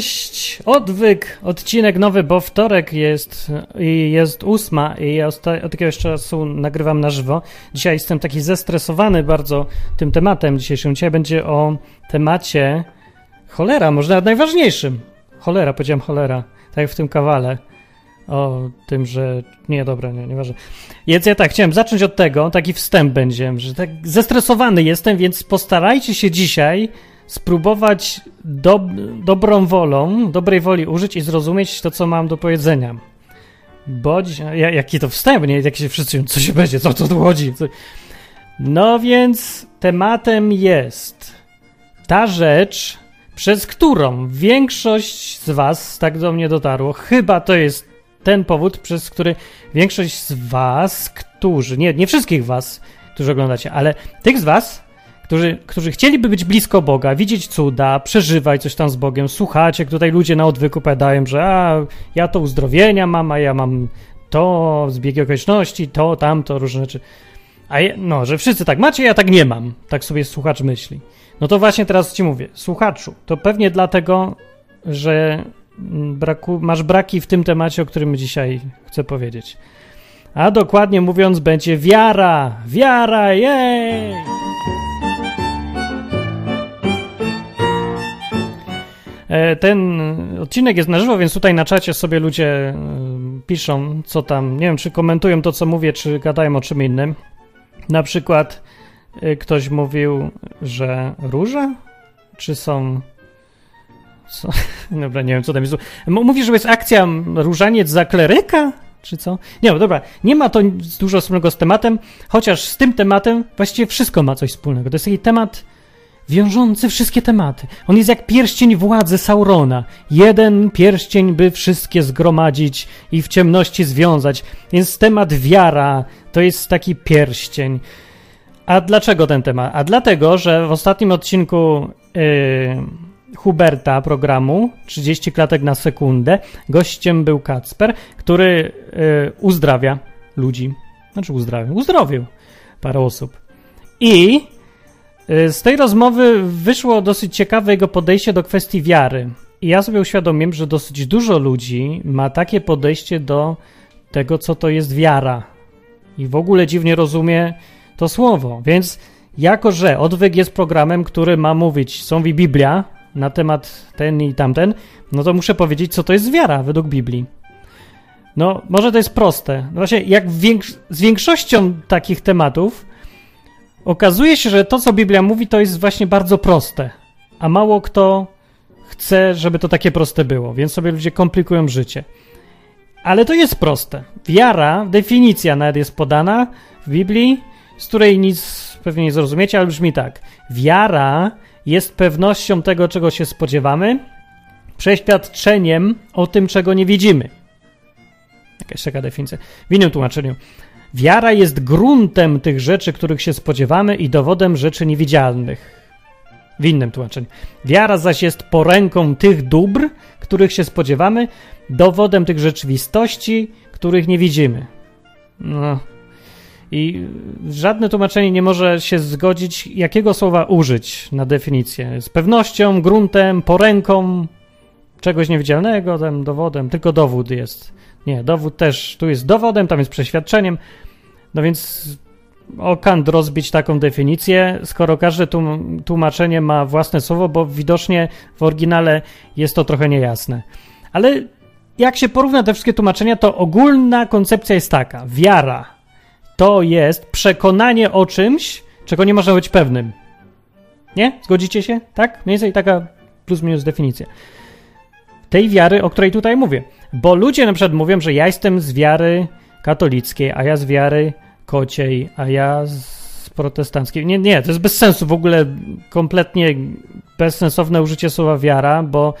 Cześć! Odwyk, odcinek nowy, bo wtorek jest i jest ósma i ja od jakiegoś czasu nagrywam na żywo. Dzisiaj jestem taki zestresowany bardzo tym tematem dzisiejszym. Dzisiaj będzie o temacie cholera, może nawet najważniejszym. Cholera, powiedziałem cholera, tak jak w tym kawale. O tym, że. Nie, dobra, nie, nieważne. Więc ja tak, chciałem zacząć od tego, taki wstęp będzie, że tak zestresowany jestem, więc postarajcie się dzisiaj spróbować do, dobrą wolą, dobrej woli użyć i zrozumieć to, co mam do powiedzenia. Bo, jaki to wstęp, nie? Jak się wszyscy, co się będzie, co to chodzi? No więc tematem jest ta rzecz, przez którą większość z was tak do mnie dotarło, chyba to jest ten powód, przez który większość z was, którzy, nie, nie wszystkich was, którzy oglądacie, ale tych z was, którzy, którzy chcieliby być blisko Boga, widzieć cuda, przeżywać coś tam z Bogiem, słuchać, jak tutaj ludzie na odwyku powiadają, że a, ja to uzdrowienia mam, a ja mam to, zbiegi okoliczności, to, tamto, różne rzeczy. A ja, no, że wszyscy tak macie, ja tak nie mam. Tak sobie słuchacz myśli. No to właśnie teraz ci mówię, słuchaczu, to pewnie dlatego, że braku, masz braki w tym temacie, o którym dzisiaj chcę powiedzieć. A dokładnie mówiąc, będzie wiara, wiara, jej! Ten odcinek jest na żywo, więc tutaj na czacie sobie ludzie e, piszą, co tam. Nie wiem, czy komentują to, co mówię, czy gadają o czym innym. Na przykład e, ktoś mówił, że róża? Czy są. Co? Dobra, nie wiem, co tam jest. Mówi, że jest akcja różaniec za kleryka? Czy co? Nie, dobra, nie ma to dużo wspólnego z tematem, chociaż z tym tematem właściwie wszystko ma coś wspólnego. To jest taki temat wiążący wszystkie tematy. On jest jak pierścień władzy Saurona. Jeden pierścień, by wszystkie zgromadzić i w ciemności związać. Więc temat wiara to jest taki pierścień. A dlaczego ten temat? A dlatego, że w ostatnim odcinku yy, Huberta programu 30 klatek na sekundę gościem był Kacper, który yy, uzdrawia ludzi. Znaczy uzdrawia, uzdrowił parę osób. I z tej rozmowy wyszło dosyć ciekawe jego podejście do kwestii wiary. I ja sobie uświadomiłem, że dosyć dużo ludzi ma takie podejście do tego, co to jest wiara. I w ogóle dziwnie rozumie to słowo. Więc jako, że odwyk jest programem, który ma mówić, są w Biblia na temat ten i tamten, no to muszę powiedzieć, co to jest wiara według Biblii. No, może to jest proste. No właśnie, jak więks z większością takich tematów, Okazuje się, że to, co Biblia mówi, to jest właśnie bardzo proste, a mało kto chce, żeby to takie proste było, więc sobie ludzie komplikują życie. Ale to jest proste. Wiara, definicja nawet jest podana w Biblii, z której nic pewnie nie zrozumiecie, ale brzmi tak. Wiara jest pewnością tego, czego się spodziewamy, przeświadczeniem o tym, czego nie widzimy. Jakaś taka definicja. W innym tłumaczeniu. Wiara jest gruntem tych rzeczy, których się spodziewamy i dowodem rzeczy niewidzialnych. W innym tłumaczeniu. Wiara zaś jest poręką tych dóbr, których się spodziewamy, dowodem tych rzeczywistości, których nie widzimy. No. I żadne tłumaczenie nie może się zgodzić, jakiego słowa użyć na definicję. Z pewnością, gruntem, poręką czegoś niewidzialnego, tym dowodem, tylko dowód jest. Nie, dowód też tu jest dowodem, tam jest przeświadczeniem. No więc o Kant rozbić taką definicję, skoro każde tłumaczenie ma własne słowo, bo widocznie w oryginale jest to trochę niejasne. Ale jak się porówna te wszystkie tłumaczenia, to ogólna koncepcja jest taka: wiara to jest przekonanie o czymś, czego nie można być pewnym. Nie? Zgodzicie się? Tak? Mniej więcej taka plus minus definicja. Tej wiary, o której tutaj mówię. Bo ludzie na przykład mówią, że ja jestem z wiary katolickiej, a ja z wiary kociej, a ja z protestanckiej. Nie, nie, to jest bez sensu w ogóle kompletnie bezsensowne użycie słowa wiara, bo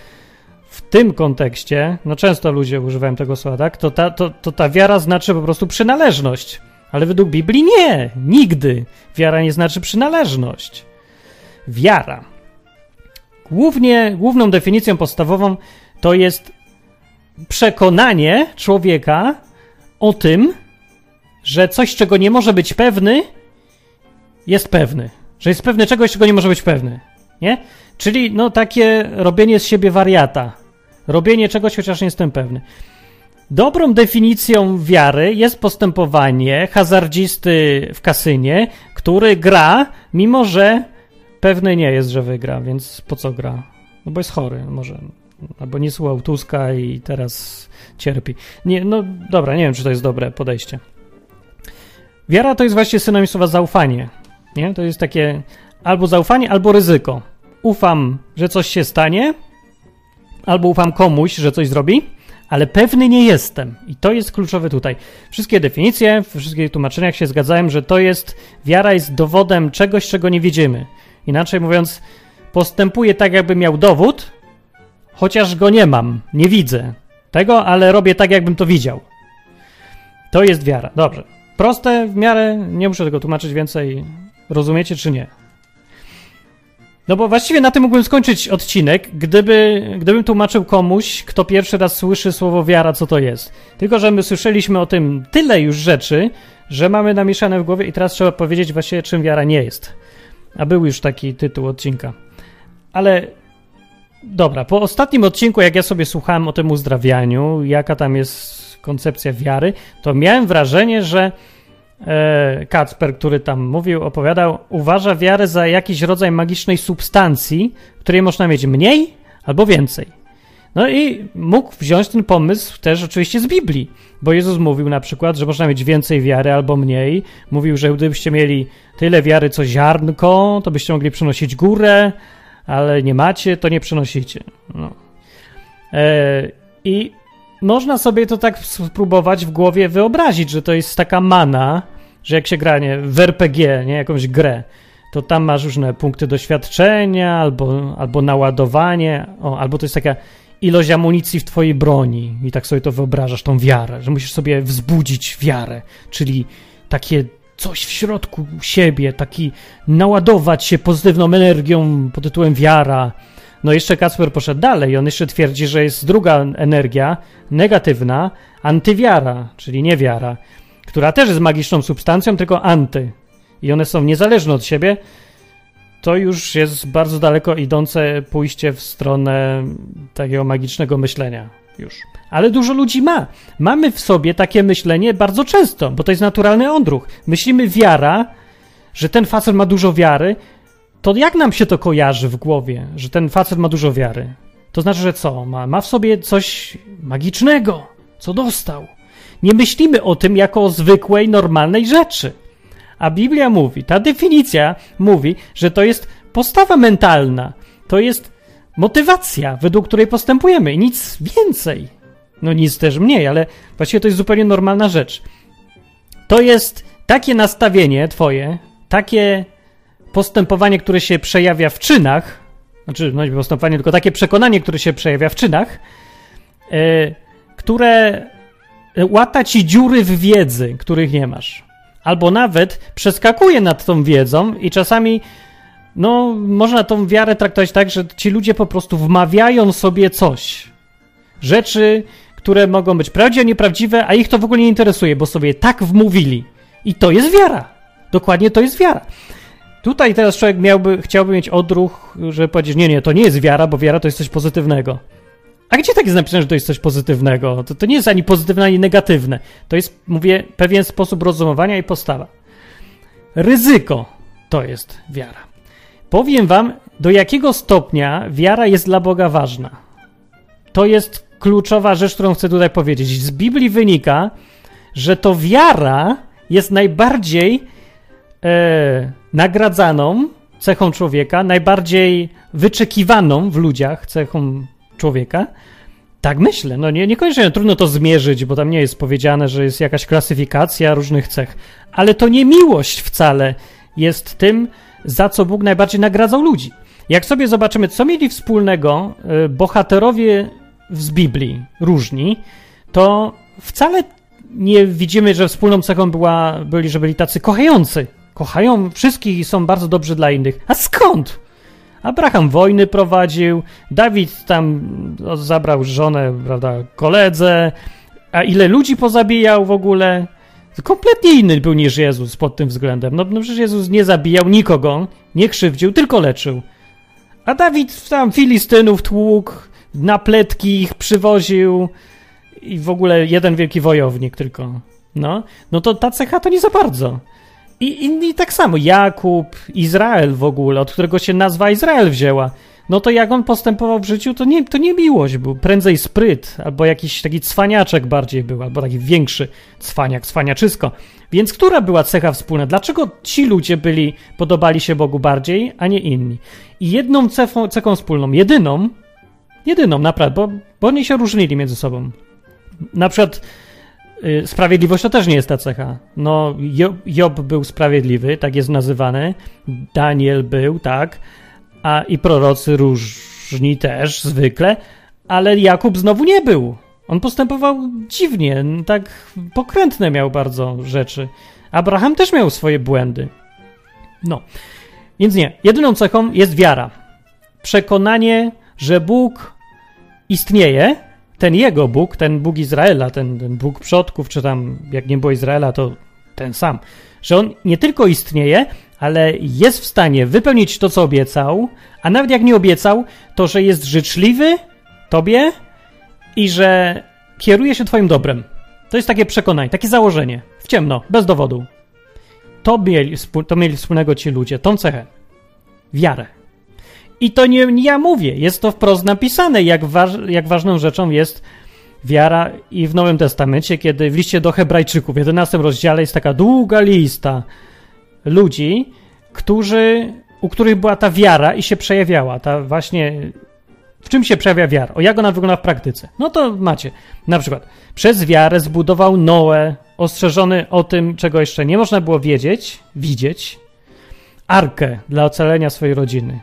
w tym kontekście, no często ludzie używają tego słowa, tak, to ta, to, to ta wiara znaczy po prostu przynależność. Ale według Biblii nie, nigdy. Wiara nie znaczy przynależność. Wiara. Głównie, główną definicją podstawową to jest przekonanie człowieka o tym, że coś, czego nie może być pewny, jest pewny. Że jest pewny czegoś, czego nie może być pewny. nie? Czyli no takie robienie z siebie wariata. Robienie czegoś, chociaż nie jestem pewny. Dobrą definicją wiary jest postępowanie hazardzisty w kasynie, który gra, mimo że pewny nie jest, że wygra, więc po co gra? No bo jest chory, może. Albo nie słuchał Tuska i teraz cierpi. Nie, no dobra, nie wiem, czy to jest dobre podejście. Wiara to jest właśnie synonim słowa zaufanie. Nie? To jest takie albo zaufanie, albo ryzyko. Ufam, że coś się stanie, albo ufam komuś, że coś zrobi, ale pewny nie jestem. I to jest kluczowe tutaj. Wszystkie definicje, w wszystkich tłumaczeniach się zgadzają, że to jest, wiara jest dowodem czegoś, czego nie widzimy. Inaczej mówiąc, postępuję tak, jakby miał dowód, chociaż go nie mam, nie widzę tego, ale robię tak, jakbym to widział. To jest wiara. Dobrze. Proste w miarę, nie muszę tego tłumaczyć więcej. Rozumiecie czy nie? No bo właściwie na tym mógłbym skończyć odcinek, gdyby, gdybym tłumaczył komuś, kto pierwszy raz słyszy słowo wiara, co to jest. Tylko, że my słyszeliśmy o tym tyle już rzeczy, że mamy namieszane w głowie i teraz trzeba powiedzieć właściwie, czym wiara nie jest. A był już taki tytuł odcinka. Ale dobra, po ostatnim odcinku, jak ja sobie słuchałem o tym uzdrawianiu, jaka tam jest koncepcja wiary, to miałem wrażenie, że e, Kacper, który tam mówił, opowiadał, uważa wiarę za jakiś rodzaj magicznej substancji, której można mieć mniej albo więcej. No i mógł wziąć ten pomysł też oczywiście z Biblii, bo Jezus mówił na przykład, że można mieć więcej wiary albo mniej. Mówił, że gdybyście mieli tyle wiary co ziarnko, to byście mogli przynosić górę, ale nie macie, to nie przenosicie. No. E, I można sobie to tak spróbować w głowie wyobrazić, że to jest taka mana, że jak się gra nie, w RPG, nie, jakąś grę, to tam masz różne punkty doświadczenia albo, albo naładowanie, o, albo to jest taka ilość amunicji w twojej broni i tak sobie to wyobrażasz, tą wiarę, że musisz sobie wzbudzić wiarę, czyli takie coś w środku siebie, taki naładować się pozytywną energią pod tytułem wiara, no jeszcze Kacper poszedł dalej. On jeszcze twierdzi, że jest druga energia, negatywna, antywiara, czyli niewiara, która też jest magiczną substancją, tylko anty. I one są niezależne od siebie. To już jest bardzo daleko idące pójście w stronę takiego magicznego myślenia. Już. Ale dużo ludzi ma. Mamy w sobie takie myślenie bardzo często, bo to jest naturalny odruch. Myślimy wiara, że ten facet ma dużo wiary, to jak nam się to kojarzy w głowie, że ten facet ma dużo wiary? To znaczy, że co? Ma, ma w sobie coś magicznego, co dostał. Nie myślimy o tym jako o zwykłej, normalnej rzeczy. A Biblia mówi, ta definicja mówi, że to jest postawa mentalna, to jest motywacja, według której postępujemy i nic więcej. No nic też mniej, ale właściwie to jest zupełnie normalna rzecz. To jest takie nastawienie twoje, takie postępowanie, które się przejawia w czynach, znaczy, no nie postępowanie, tylko takie przekonanie, które się przejawia w czynach, yy, które łata ci dziury w wiedzy, których nie masz. Albo nawet przeskakuje nad tą wiedzą i czasami, no, można tą wiarę traktować tak, że ci ludzie po prostu wmawiają sobie coś. Rzeczy, które mogą być prawdziwe, nieprawdziwe, a ich to w ogóle nie interesuje, bo sobie tak wmówili. I to jest wiara. Dokładnie to jest wiara. Tutaj teraz człowiek miałby, chciałby mieć odruch, żeby powiedzieć, nie, nie, to nie jest wiara, bo wiara to jest coś pozytywnego. A gdzie tak jest napisane, że to jest coś pozytywnego? To, to nie jest ani pozytywne, ani negatywne. To jest, mówię, pewien sposób rozumowania i postawa. Ryzyko to jest wiara. Powiem wam, do jakiego stopnia wiara jest dla Boga ważna. To jest kluczowa rzecz, którą chcę tutaj powiedzieć. Z Biblii wynika, że to wiara jest najbardziej e, nagradzaną cechą człowieka, najbardziej wyczekiwaną w ludziach cechą człowieka. Tak myślę. No nie, niekoniecznie trudno to zmierzyć, bo tam nie jest powiedziane, że jest jakaś klasyfikacja różnych cech. Ale to nie miłość wcale jest tym, za co Bóg najbardziej nagradzał ludzi. Jak sobie zobaczymy, co mieli wspólnego e, bohaterowie z Biblii, różni, to wcale nie widzimy, że wspólną cechą była, byli, że byli tacy kochający Kochają wszystkich i są bardzo dobrzy dla innych. A skąd? Abraham wojny prowadził, Dawid tam no, zabrał żonę, prawda, koledze, a ile ludzi pozabijał w ogóle? Kompletnie inny był niż Jezus pod tym względem. No, no przecież Jezus nie zabijał nikogo, nie krzywdził, tylko leczył. A Dawid tam Filistynów tłukł, na pletki ich przywoził i w ogóle jeden wielki wojownik tylko. No, no to ta cecha to nie za bardzo. I inni tak samo. Jakub, Izrael w ogóle, od którego się nazwa Izrael wzięła. No to jak on postępował w życiu, to nie, to nie miłość był. Prędzej spryt, albo jakiś taki cwaniaczek bardziej był, albo taki większy cwaniak, cwaniaczysko. Więc która była cecha wspólna? Dlaczego ci ludzie byli, podobali się Bogu bardziej, a nie inni? I jedną cechą, cechą wspólną, jedyną, jedyną naprawdę, bo, bo oni się różnili między sobą. Na przykład y, sprawiedliwość to też nie jest ta cecha. No, Job, Job był sprawiedliwy, tak jest nazywany. Daniel był, tak. A i prorocy różni też zwykle, ale Jakub znowu nie był. On postępował dziwnie, tak pokrętne miał bardzo rzeczy. Abraham też miał swoje błędy. No, więc nie. Jedyną cechą jest wiara. Przekonanie, że Bóg istnieje, ten jego Bóg, ten Bóg Izraela, ten, ten Bóg przodków, czy tam jak nie było Izraela, to ten sam, że on nie tylko istnieje, ale jest w stanie wypełnić to, co obiecał, a nawet jak nie obiecał, to że jest życzliwy tobie i że kieruje się twoim dobrem. To jest takie przekonanie, takie założenie. W ciemno, bez dowodu. To mieli, to mieli wspólnego ci ludzie, tą cechę. Wiarę. I to nie, nie ja mówię, jest to wprost napisane, jak, waż, jak ważną rzeczą jest wiara i w Nowym Testamencie, kiedy w liście do Hebrajczyków, w 11 rozdziale jest taka długa lista ludzi, którzy, u których była ta wiara i się przejawiała, ta właśnie w czym się przejawia wiara? O jak ona wygląda w praktyce? No to macie. Na przykład, przez wiarę zbudował Noe, ostrzeżony o tym, czego jeszcze nie można było wiedzieć, widzieć, arkę dla ocalenia swojej rodziny.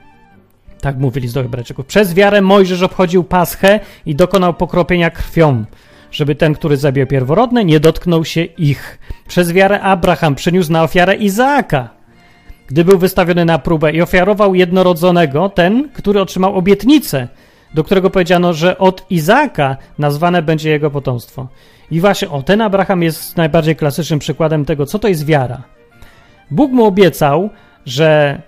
Tak mówili z Hebrajczyków. Przez wiarę Mojżesz obchodził Paschę i dokonał pokropienia krwią, żeby ten, który zabił pierworodne, nie dotknął się ich. Przez wiarę Abraham przyniósł na ofiarę Izaaka, gdy był wystawiony na próbę i ofiarował jednorodzonego, ten, który otrzymał obietnicę, do którego powiedziano, że od Izaaka nazwane będzie jego potomstwo. I właśnie, o, ten Abraham jest najbardziej klasycznym przykładem tego, co to jest wiara. Bóg mu obiecał, że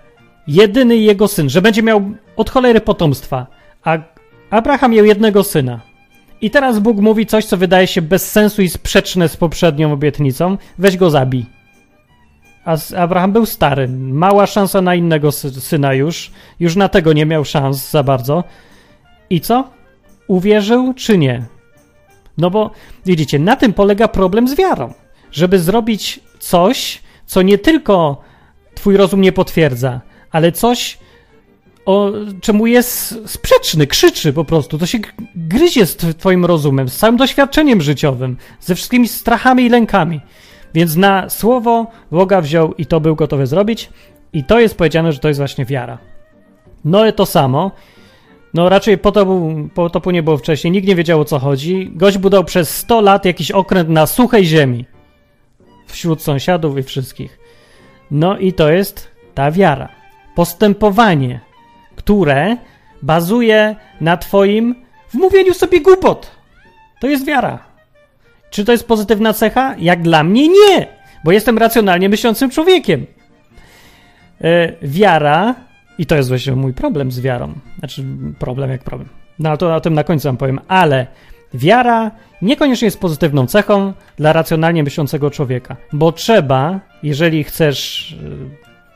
jedyny jego syn, że będzie miał od cholery potomstwa, a Abraham miał jednego syna. I teraz Bóg mówi coś, co wydaje się bez sensu i sprzeczne z poprzednią obietnicą: weź go zabij. A Abraham był stary, mała szansa na innego syna już, już na tego nie miał szans za bardzo. I co? Uwierzył czy nie? No bo widzicie, na tym polega problem z wiarą. Żeby zrobić coś, co nie tylko twój rozum nie potwierdza, ale coś, o czemu jest sprzeczny, krzyczy po prostu. To się gryzie z twoim rozumem, z całym doświadczeniem życiowym, ze wszystkimi strachami i lękami. Więc na słowo Boga wziął i to był gotowy zrobić. I to jest powiedziane, że to jest właśnie wiara. No i to samo. No raczej potopu, potopu nie było wcześniej, nikt nie wiedział o co chodzi. Gość budował przez 100 lat jakiś okręt na suchej ziemi. Wśród sąsiadów i wszystkich. No i to jest ta wiara. Postępowanie, które bazuje na twoim wmówieniu sobie głupot. To jest wiara. Czy to jest pozytywna cecha? Jak dla mnie nie, bo jestem racjonalnie myślącym człowiekiem. E, wiara i to jest właśnie mój problem z wiarą. Znaczy, problem jak problem. No ale to o tym na końcu wam powiem. Ale wiara niekoniecznie jest pozytywną cechą dla racjonalnie myślącego człowieka, bo trzeba, jeżeli chcesz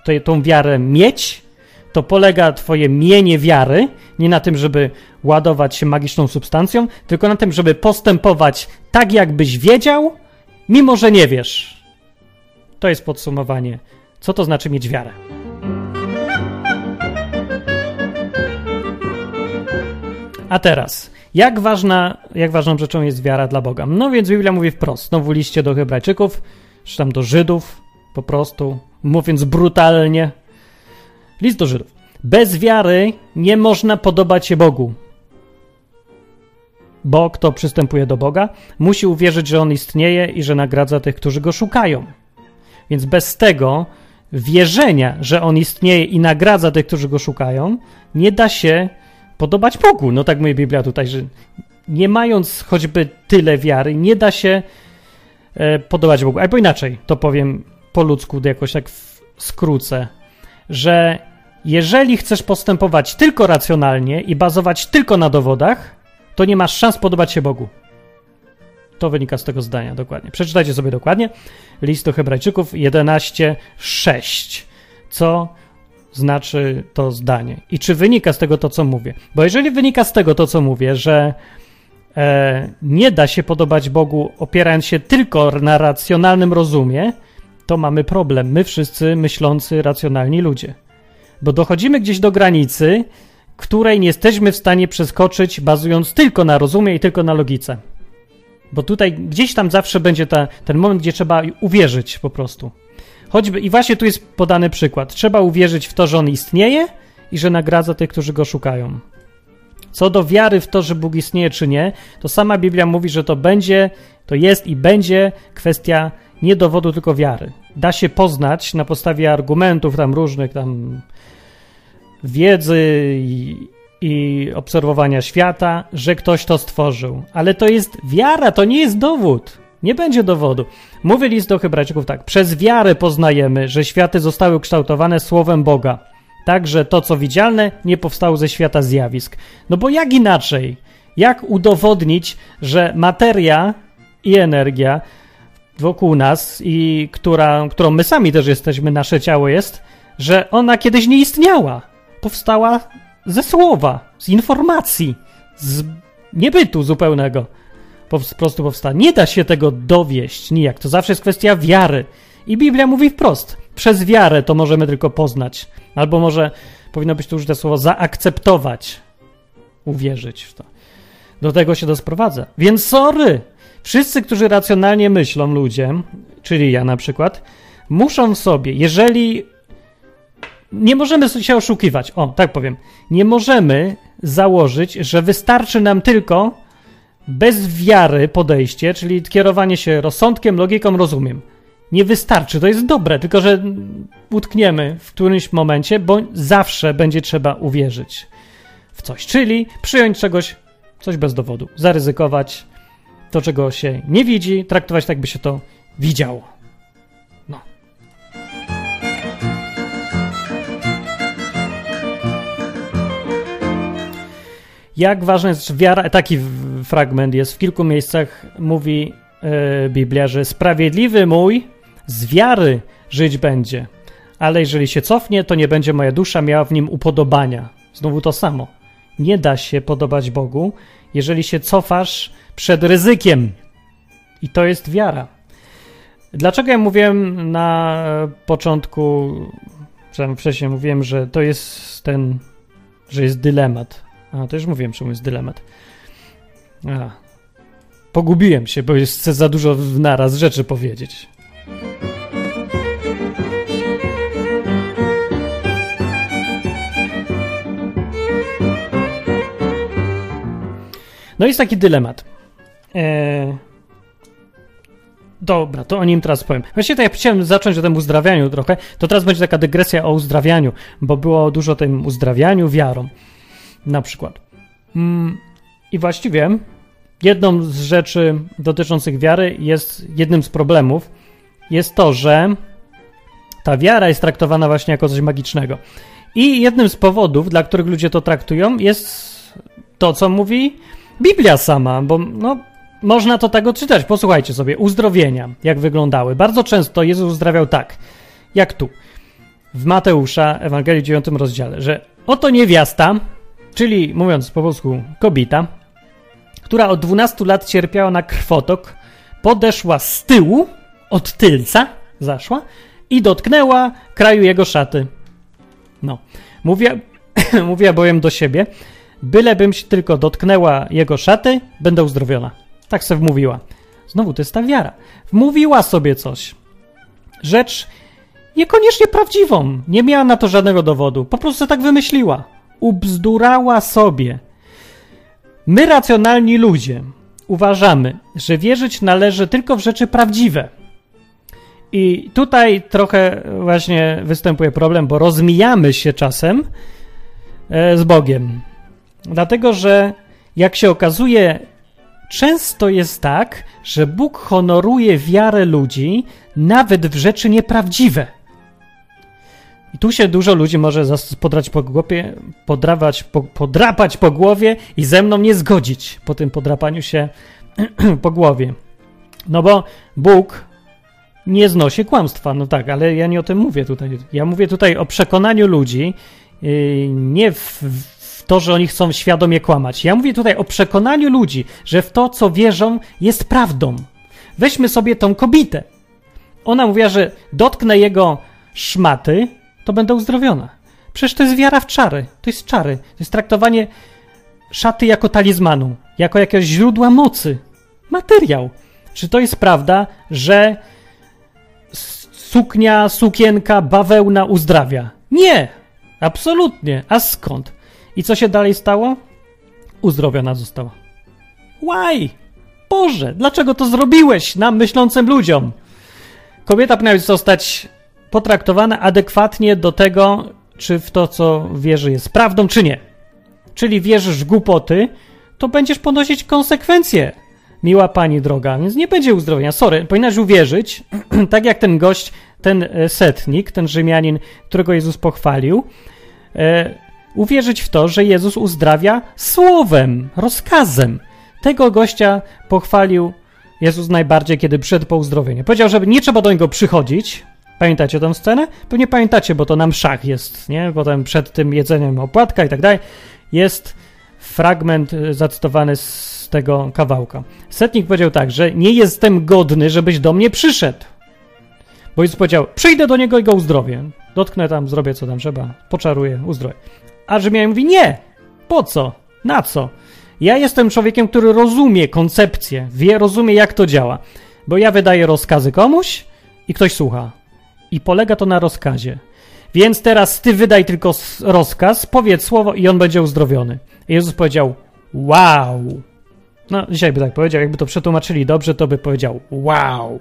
y, tą wiarę mieć, to polega twoje mienie wiary nie na tym, żeby ładować się magiczną substancją, tylko na tym, żeby postępować tak, jakbyś wiedział, mimo że nie wiesz. To jest podsumowanie. Co to znaczy mieć wiarę? A teraz, jak, ważna, jak ważną rzeczą jest wiara dla Boga? No więc Biblia mówi wprost, znowu liście do Hebrajczyków, czy tam do Żydów, po prostu, mówiąc brutalnie. List do Żydów. Bez wiary nie można podobać się Bogu. Bo kto przystępuje do Boga, musi uwierzyć, że On istnieje i że nagradza tych, którzy Go szukają. Więc bez tego wierzenia, że On istnieje i nagradza tych, którzy Go szukają, nie da się podobać Bogu. No tak mówi Biblia tutaj, że nie mając choćby tyle wiary, nie da się e, podobać Bogu. Albo inaczej, to powiem po ludzku, jakoś tak skrócę, że jeżeli chcesz postępować tylko racjonalnie i bazować tylko na dowodach, to nie masz szans podobać się Bogu. To wynika z tego zdania dokładnie. Przeczytajcie sobie dokładnie. List do Hebrajczyków 11:6. Co znaczy to zdanie? I czy wynika z tego to, co mówię? Bo jeżeli wynika z tego to, co mówię, że e, nie da się podobać Bogu opierając się tylko na racjonalnym rozumie, to mamy problem. My wszyscy myślący, racjonalni ludzie. Bo dochodzimy gdzieś do granicy, której nie jesteśmy w stanie przeskoczyć, bazując tylko na rozumie i tylko na logice. Bo tutaj gdzieś tam zawsze będzie ta, ten moment, gdzie trzeba uwierzyć po prostu. Choćby, I właśnie tu jest podany przykład. Trzeba uwierzyć w to, że on istnieje i że nagradza tych, którzy go szukają. Co do wiary w to, że Bóg istnieje czy nie, to sama Biblia mówi, że to będzie, to jest i będzie kwestia nie dowodu, tylko wiary. Da się poznać na podstawie argumentów tam różnych, tam wiedzy i, i obserwowania świata, że ktoś to stworzył. Ale to jest wiara, to nie jest dowód. Nie będzie dowodu. Mówi list do Hebrajczyków tak. Przez wiarę poznajemy, że światy zostały kształtowane słowem Boga. Także to, co widzialne, nie powstało ze świata zjawisk. No bo jak inaczej? Jak udowodnić, że materia i energia wokół nas i która, którą my sami też jesteśmy, nasze ciało jest, że ona kiedyś nie istniała. Powstała ze słowa, z informacji, z niebytu zupełnego. Po prostu powstała. Nie da się tego dowieść nijak. To zawsze jest kwestia wiary. I Biblia mówi wprost. Przez wiarę to możemy tylko poznać. Albo może powinno być tu użyte słowo zaakceptować. Uwierzyć w to. Do tego się to sprowadza. Więc sorry. Wszyscy, którzy racjonalnie myślą, ludzie, czyli ja na przykład, muszą sobie, jeżeli nie możemy się oszukiwać. O, tak powiem. Nie możemy założyć, że wystarczy nam tylko bez wiary podejście, czyli kierowanie się rozsądkiem, logiką, rozumiem. Nie wystarczy, to jest dobre, tylko że utkniemy w którymś momencie, bo zawsze będzie trzeba uwierzyć w coś, czyli przyjąć czegoś, coś bez dowodu, zaryzykować to, czego się nie widzi, traktować tak, by się to widziało. Jak ważna jest wiara, taki fragment jest w kilku miejscach, mówi yy, Biblia, że sprawiedliwy mój z wiary żyć będzie, ale jeżeli się cofnie, to nie będzie moja dusza miała w nim upodobania. Znowu to samo. Nie da się podobać Bogu, jeżeli się cofasz przed ryzykiem. I to jest wiara. Dlaczego ja mówiłem na początku, wcześniej mówiłem, że to jest ten, że jest dylemat a, to już mówiłem, czemu jest dylemat. A, pogubiłem się, bo jest za dużo naraz rzeczy powiedzieć. No jest taki dylemat. Eee... Dobra, to o nim teraz powiem. Właściwie to ja chciałem zacząć o tym uzdrawianiu trochę, to teraz będzie taka dygresja o uzdrawianiu, bo było dużo o tym uzdrawianiu wiarą. Na przykład. Mm, I właściwie jedną z rzeczy dotyczących wiary jest, jednym z problemów jest to, że ta wiara jest traktowana właśnie jako coś magicznego. I jednym z powodów, dla których ludzie to traktują, jest to, co mówi Biblia sama, bo no, można to tak odczytać. Posłuchajcie sobie, uzdrowienia, jak wyglądały. Bardzo często Jezus uzdrawiał tak, jak tu, w Mateusza, Ewangelii 9 rozdziale, że oto niewiasta czyli mówiąc po polsku kobieta, która od 12 lat cierpiała na krwotok, podeszła z tyłu, od tylca zaszła i dotknęła kraju jego szaty. No, mówię, mówiła bowiem do siebie, bylebym się tylko dotknęła jego szaty, będę uzdrowiona. Tak sobie wmówiła. Znowu to jest ta wiara. Wmówiła sobie coś. Rzecz niekoniecznie prawdziwą. Nie miała na to żadnego dowodu. Po prostu tak wymyśliła ubzdurała sobie. My, racjonalni ludzie, uważamy, że wierzyć należy tylko w rzeczy prawdziwe. I tutaj trochę właśnie występuje problem, bo rozmijamy się czasem e, z Bogiem. Dlatego, że jak się okazuje, często jest tak, że Bóg honoruje wiarę ludzi nawet w rzeczy nieprawdziwe. I tu się dużo ludzi może podrać po głowie, podrawać, po, podrapać po głowie i ze mną nie zgodzić po tym podrapaniu się po głowie. No bo Bóg nie znosi kłamstwa, no tak, ale ja nie o tym mówię tutaj. Ja mówię tutaj o przekonaniu ludzi, yy, nie w, w to, że oni chcą świadomie kłamać. Ja mówię tutaj o przekonaniu ludzi, że w to, co wierzą, jest prawdą. Weźmy sobie tą kobietę. Ona mówiła, że dotknę jego szmaty, to będę uzdrowiona. Przecież to jest wiara w czary. To jest czary. To jest traktowanie szaty jako talizmanu, jako jakiegoś źródła mocy. Materiał. Czy to jest prawda, że suknia, sukienka, bawełna uzdrawia? Nie! Absolutnie. A skąd? I co się dalej stało? Uzdrowiona została. Why? Boże, dlaczego to zrobiłeś nam myślącym ludziom? Kobieta powinna zostać potraktowana adekwatnie do tego, czy w to, co wierzy, jest prawdą, czy nie. Czyli wierzysz w głupoty, to będziesz ponosić konsekwencje, miła pani droga, więc nie będzie uzdrowienia. Sorry, powinnaś uwierzyć, tak jak ten gość, ten e, setnik, ten Rzymianin, którego Jezus pochwalił, e, uwierzyć w to, że Jezus uzdrawia słowem, rozkazem. Tego gościa pochwalił Jezus najbardziej, kiedy przyszedł po uzdrowienie. Powiedział, że nie trzeba do niego przychodzić. Pamiętacie tę scenę? Pewnie pamiętacie, bo to nam szach jest, nie? Potem przed tym jedzeniem opłatka i tak dalej jest fragment y, zacytowany z tego kawałka. Setnik powiedział tak, że nie jestem godny, żebyś do mnie przyszedł. Bo Jezus powiedział, przyjdę do niego i go uzdrowię. Dotknę tam, zrobię co tam trzeba, poczaruję, uzdrowię. A Rzymianin mówi, nie, po co, na co? Ja jestem człowiekiem, który rozumie koncepcję, wie, rozumie jak to działa. Bo ja wydaję rozkazy komuś i ktoś słucha. I polega to na rozkazie. Więc teraz ty wydaj tylko rozkaz, powiedz słowo i on będzie uzdrowiony. Jezus powiedział, wow. No, dzisiaj by tak powiedział, jakby to przetłumaczyli dobrze, to by powiedział, wow.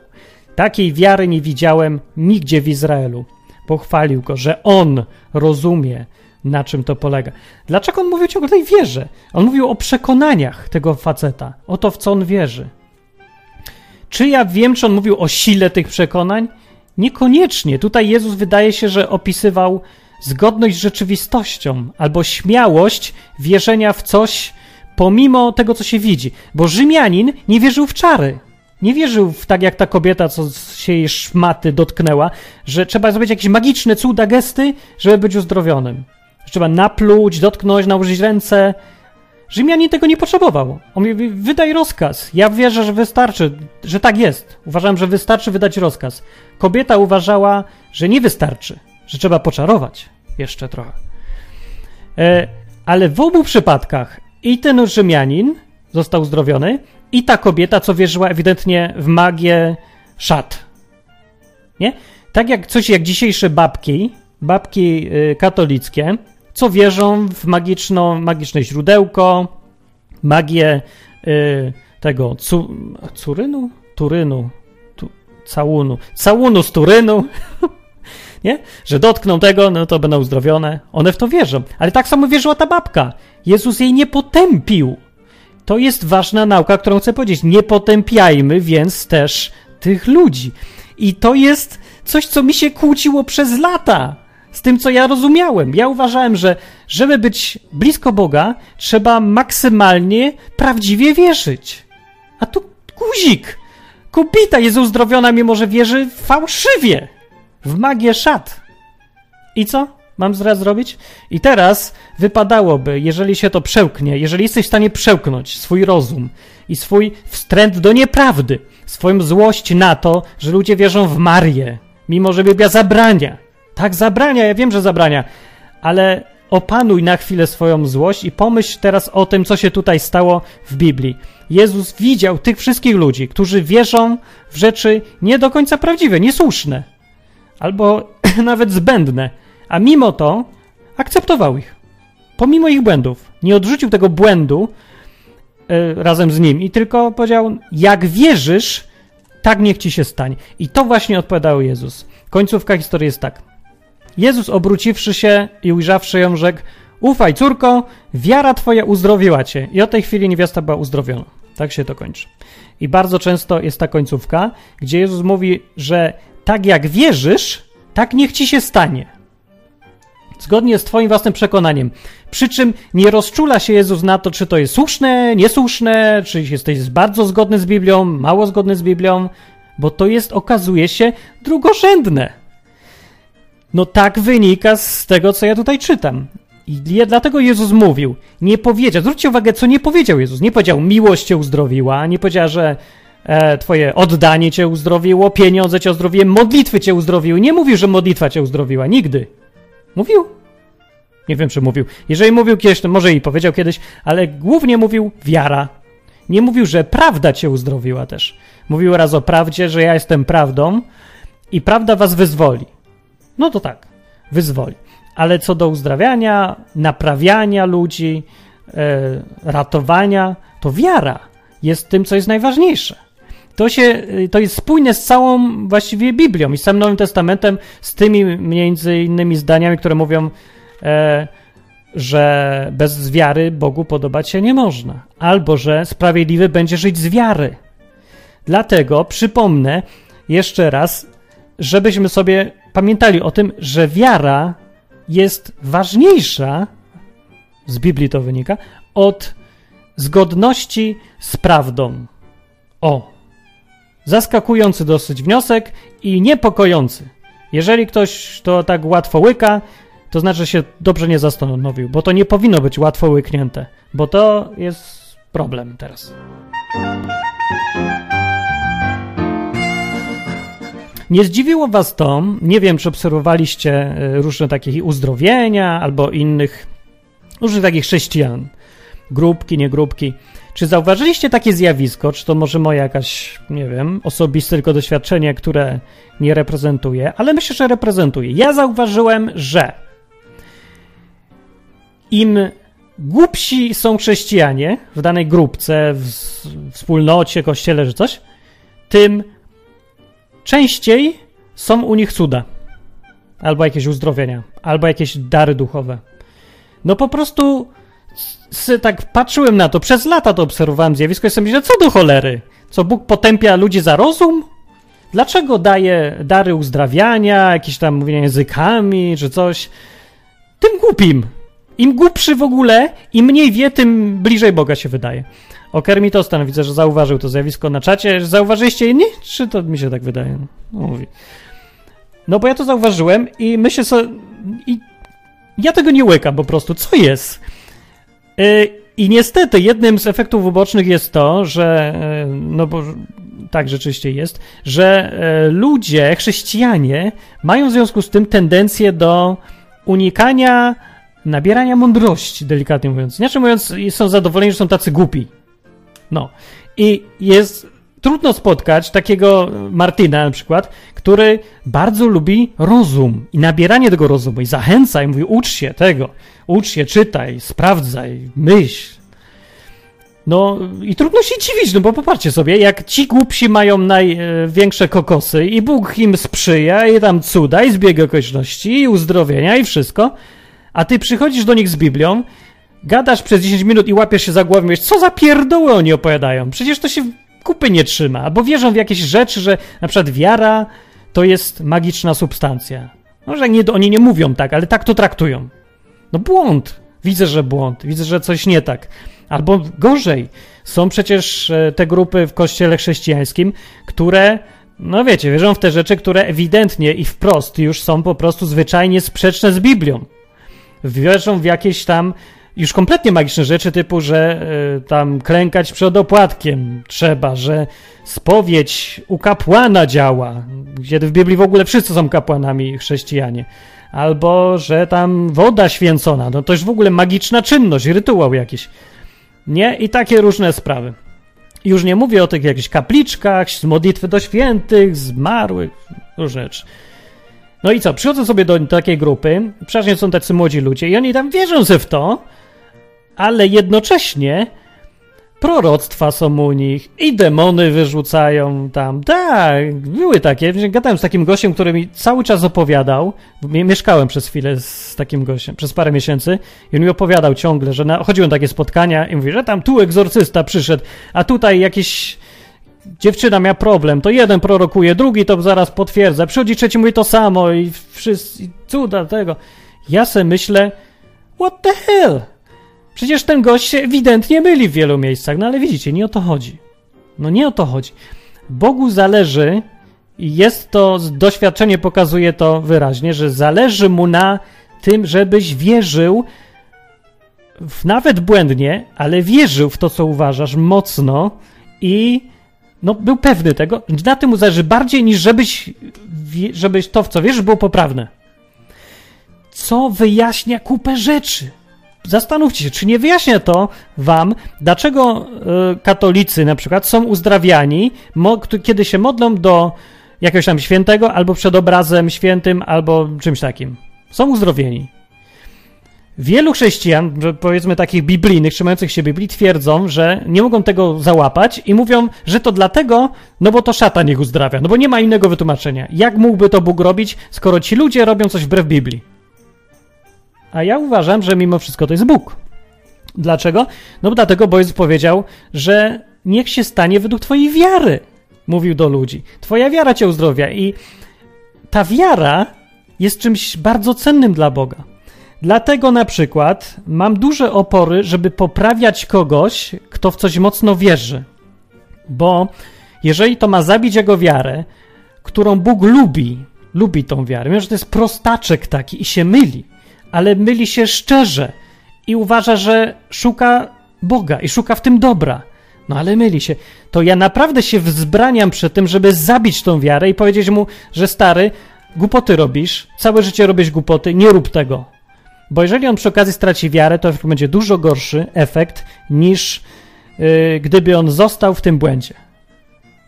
Takiej wiary nie widziałem nigdzie w Izraelu. Pochwalił go, że on rozumie, na czym to polega. Dlaczego on mówił ciągle o tej wierze? On mówił o przekonaniach tego faceta, o to, w co on wierzy. Czy ja wiem, czy on mówił o sile tych przekonań? Niekoniecznie. Tutaj Jezus wydaje się, że opisywał zgodność z rzeczywistością albo śmiałość wierzenia w coś pomimo tego, co się widzi. Bo Rzymianin nie wierzył w czary. Nie wierzył w tak jak ta kobieta, co się jej szmaty dotknęła, że trzeba zrobić jakieś magiczne cuda, gesty, żeby być uzdrowionym. Trzeba napluć, dotknąć, nałożyć ręce. Rzymianin tego nie potrzebował. On mówi, wydaj rozkaz. Ja wierzę, że wystarczy, że tak jest. Uważałem, że wystarczy wydać rozkaz. Kobieta uważała, że nie wystarczy, że trzeba poczarować jeszcze trochę. E, ale w obu przypadkach i ten Rzymianin został uzdrowiony, i ta kobieta, co wierzyła ewidentnie w magię szat. Nie? Tak jak coś jak dzisiejsze babki, babki y, katolickie, co wierzą w magiczną, magiczne źródełko, magię y, tego cu, Curynu? Turynu, tu, całunu, całunu z Turynu, nie? Że dotkną tego, no to będą uzdrowione. One w to wierzą. Ale tak samo wierzyła ta babka. Jezus jej nie potępił. To jest ważna nauka, którą chcę powiedzieć. Nie potępiajmy więc też tych ludzi. I to jest coś, co mi się kłóciło przez lata z tym, co ja rozumiałem. Ja uważałem, że żeby być blisko Boga, trzeba maksymalnie prawdziwie wierzyć. A tu guzik. Kobieta jest uzdrowiona, mimo że wierzy fałszywie. W magię szat. I co? Mam zaraz zrobić? I teraz wypadałoby, jeżeli się to przełknie, jeżeli jesteś w stanie przełknąć swój rozum i swój wstręt do nieprawdy, swoją złość na to, że ludzie wierzą w Marię, mimo że Biblia zabrania, tak, zabrania, ja wiem, że zabrania, ale opanuj na chwilę swoją złość i pomyśl teraz o tym, co się tutaj stało w Biblii. Jezus widział tych wszystkich ludzi, którzy wierzą w rzeczy nie do końca prawdziwe, niesłuszne, albo nawet zbędne, a mimo to akceptował ich. Pomimo ich błędów. Nie odrzucił tego błędu yy, razem z nim i tylko powiedział: Jak wierzysz, tak niech ci się stanie. I to właśnie odpowiadał Jezus. Końcówka historii jest tak. Jezus obróciwszy się i ujrzawszy ją, rzekł: Ufaj, córko, wiara twoja uzdrowiła cię. I od tej chwili niewiasta była uzdrowiona. Tak się to kończy. I bardzo często jest ta końcówka, gdzie Jezus mówi, że tak jak wierzysz, tak niech ci się stanie. zgodnie z Twoim własnym przekonaniem. Przy czym nie rozczula się Jezus na to, czy to jest słuszne, niesłuszne, czy jesteś bardzo zgodny z Biblią, mało zgodny z Biblią, bo to jest, okazuje się, drugorzędne. No tak wynika z tego, co ja tutaj czytam. I dlatego Jezus mówił, nie powiedział, zwróćcie uwagę, co nie powiedział Jezus. Nie powiedział, miłość cię uzdrowiła, nie powiedział, że e, twoje oddanie cię uzdrowiło, pieniądze cię uzdrowiły, modlitwy cię uzdrowiły. Nie mówił, że modlitwa cię uzdrowiła, nigdy. Mówił? Nie wiem, czy mówił. Jeżeli mówił kiedyś, to może i powiedział kiedyś, ale głównie mówił wiara. Nie mówił, że prawda cię uzdrowiła też. Mówił raz o prawdzie, że ja jestem prawdą i prawda was wyzwoli. No to tak, wyzwoli. Ale co do uzdrawiania, naprawiania ludzi, e, ratowania, to wiara jest tym, co jest najważniejsze. To, się, to jest spójne z całą właściwie Biblią i z całym Nowym Testamentem, z tymi między innymi zdaniami, które mówią, e, że bez wiary Bogu podobać się nie można, albo że sprawiedliwy będzie żyć z wiary. Dlatego przypomnę jeszcze raz, żebyśmy sobie pamiętali o tym, że wiara jest ważniejsza, z Biblii to wynika, od zgodności z prawdą. O, zaskakujący dosyć wniosek i niepokojący. Jeżeli ktoś to tak łatwo łyka, to znaczy, się dobrze nie zastanowił, bo to nie powinno być łatwo łyknięte, bo to jest problem teraz. Nie zdziwiło was to, nie wiem, czy obserwowaliście e, różne takie uzdrowienia albo innych, różnych takich chrześcijan, grupki, nie grupki. Czy zauważyliście takie zjawisko, czy to może moje jakaś, nie wiem, osobiste tylko doświadczenie, które nie reprezentuje, ale myślę, że reprezentuje. Ja zauważyłem, że im głupsi są chrześcijanie w danej grupce, w wspólnocie, kościele czy coś, tym częściej są u nich cuda. Albo jakieś uzdrowienia, albo jakieś dary duchowe. No po prostu tak patrzyłem na to, przez lata to obserwowałem zjawisko i sobie co do cholery? Co Bóg potępia ludzi za rozum? Dlaczego daje dary uzdrawiania, jakieś tam mówienia językami czy coś? Tym głupim. Im głupszy w ogóle, im mniej wie, tym bliżej Boga się wydaje. O Kermitostan widzę, że zauważył to zjawisko na czacie. Zauważyliście inni? Czy to mi się tak wydaje? No, mówi. No bo ja to zauważyłem i myślę sobie... I ja tego nie łykam po prostu. Co jest? Yy, I niestety jednym z efektów ubocznych jest to, że... Yy, no bo tak rzeczywiście jest, że yy, ludzie, chrześcijanie mają w związku z tym tendencję do unikania nabierania mądrości, delikatnie mówiąc. Inaczej mówiąc, są zadowoleni, że są tacy głupi. No. I jest trudno spotkać takiego Martina na przykład, który bardzo lubi rozum i nabieranie tego rozumu i zachęca i mówi ucz się tego, ucz się, czytaj, sprawdzaj, myśl. No i trudno się dziwić, no bo popatrzcie sobie, jak ci głupsi mają największe kokosy i Bóg im sprzyja i tam cuda i zbieg okoliczności i uzdrowienia i wszystko, a ty przychodzisz do nich z Biblią gadasz przez 10 minut i łapiesz się za głowę i mówisz, co za pierdoły oni opowiadają? Przecież to się kupy nie trzyma, bo wierzą w jakieś rzeczy, że na przykład wiara to jest magiczna substancja. Może nie, oni nie mówią tak, ale tak to traktują. No błąd. Widzę, że błąd. Widzę, że coś nie tak. Albo gorzej. Są przecież e, te grupy w kościele chrześcijańskim, które, no wiecie, wierzą w te rzeczy, które ewidentnie i wprost już są po prostu zwyczajnie sprzeczne z Biblią. Wierzą w jakieś tam już kompletnie magiczne rzeczy, typu, że y, tam klękać przed opłatkiem trzeba, że spowiedź u kapłana działa, gdzie w Biblii w ogóle wszyscy są kapłanami chrześcijanie. Albo, że tam woda święcona, no to już w ogóle magiczna czynność, rytuał jakiś. Nie? I takie różne sprawy. Już nie mówię o tych jakichś kapliczkach, z modlitwy do świętych, zmarłych, różne rzeczy. No i co, przychodzą sobie do takiej grupy, przeważnie są tacy młodzi ludzie i oni tam wierzą sobie w to, ale jednocześnie proroctwa są u nich i demony wyrzucają tam. Tak, były takie. Gadałem z takim gościem, który mi cały czas opowiadał. Mieszkałem przez chwilę z takim gościem, przez parę miesięcy i on mi opowiadał ciągle, że na, chodziłem takie spotkania i mówi, że tam tu egzorcysta przyszedł, a tutaj jakiś dziewczyna miała problem, to jeden prorokuje, drugi to zaraz potwierdza, przychodzi trzeci mówi to samo i wszyscy, cuda tego. Ja se myślę, what the hell? Przecież ten gość się ewidentnie myli w wielu miejscach, no ale widzicie, nie o to chodzi. No nie o to chodzi. Bogu zależy, i jest to, doświadczenie pokazuje to wyraźnie, że zależy mu na tym, żebyś wierzył, w, nawet błędnie, ale wierzył w to, co uważasz mocno i no, był pewny tego. Na tym mu zależy bardziej niż żebyś, żebyś to, w co wierzysz, było poprawne. Co wyjaśnia kupę rzeczy. Zastanówcie się, czy nie wyjaśnia to wam, dlaczego y, katolicy na przykład są uzdrawiani, kiedy się modlą do jakiegoś tam świętego, albo przed obrazem świętym, albo czymś takim. Są uzdrowieni. Wielu chrześcijan, powiedzmy takich biblijnych, trzymających się Biblii, twierdzą, że nie mogą tego załapać i mówią, że to dlatego, no bo to szatan ich uzdrawia, no bo nie ma innego wytłumaczenia. Jak mógłby to Bóg robić, skoro ci ludzie robią coś wbrew Biblii? A ja uważam, że mimo wszystko to jest Bóg. Dlaczego? No dlatego, bo Jezus powiedział, że niech się stanie według twojej wiary, mówił do ludzi. Twoja wiara cię uzdrowia i ta wiara jest czymś bardzo cennym dla Boga. Dlatego na przykład mam duże opory, żeby poprawiać kogoś, kto w coś mocno wierzy. Bo jeżeli to ma zabić jego wiarę, którą Bóg lubi, lubi tą wiarę, mimo że to jest prostaczek taki i się myli, ale myli się szczerze i uważa, że szuka Boga i szuka w tym dobra. No ale myli się. To ja naprawdę się wzbraniam przed tym, żeby zabić tą wiarę i powiedzieć mu, że stary, głupoty robisz, całe życie robisz głupoty, nie rób tego. Bo jeżeli on przy okazji straci wiarę, to będzie dużo gorszy efekt niż yy, gdyby on został w tym błędzie.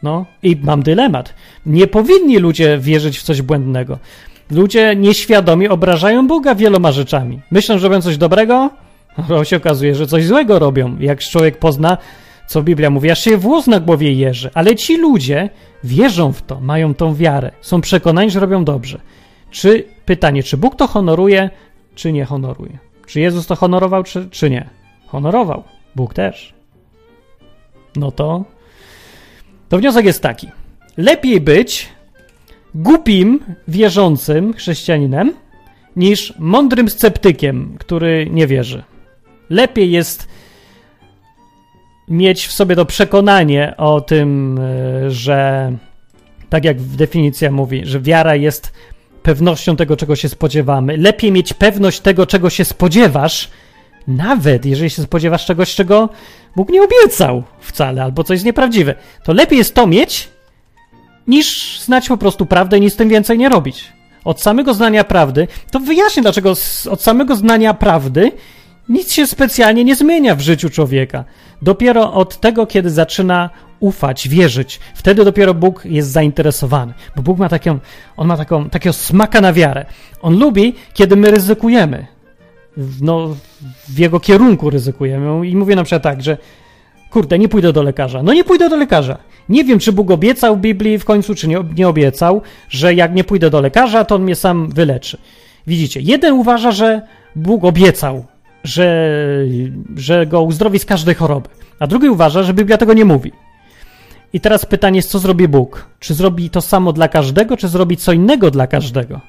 No i mam dylemat. Nie powinni ludzie wierzyć w coś błędnego. Ludzie nieświadomi obrażają Boga wieloma rzeczami. Myślą, że robią coś dobrego, a się okazuje, że coś złego robią. Jak człowiek pozna, co Biblia mówi, aż się włos na głowie jeży. Ale ci ludzie wierzą w to, mają tą wiarę, są przekonani, że robią dobrze. Czy pytanie, czy Bóg to honoruje, czy nie honoruje? Czy Jezus to honorował, czy, czy nie? Honorował. Bóg też. No to. To wniosek jest taki. Lepiej być głupim, wierzącym chrześcijaninem niż mądrym sceptykiem, który nie wierzy. Lepiej jest mieć w sobie to przekonanie o tym, e, że tak jak definicja mówi, że wiara jest pewnością tego, czego się spodziewamy. Lepiej mieć pewność tego, czego się spodziewasz, nawet jeżeli się spodziewasz czegoś, czego Bóg nie obiecał wcale, albo coś jest nieprawdziwe. To lepiej jest to mieć, niż znać po prostu prawdę i nic z tym więcej nie robić. Od samego znania prawdy, to wyjaśnię, dlaczego od samego znania prawdy nic się specjalnie nie zmienia w życiu człowieka. Dopiero od tego, kiedy zaczyna ufać, wierzyć, wtedy dopiero Bóg jest zainteresowany. Bo Bóg ma taką, on ma taką, takiego smaka na wiarę. On lubi, kiedy my ryzykujemy. No, w jego kierunku ryzykujemy. I mówię na przykład tak, że kurde, nie pójdę do lekarza. No nie pójdę do lekarza. Nie wiem, czy Bóg obiecał Biblii w końcu, czy nie, nie obiecał, że jak nie pójdę do lekarza, to on mnie sam wyleczy. Widzicie, jeden uważa, że Bóg obiecał, że, że go uzdrowi z każdej choroby, a drugi uważa, że Biblia tego nie mówi. I teraz pytanie jest, co zrobi Bóg? Czy zrobi to samo dla każdego, czy zrobi co innego dla każdego?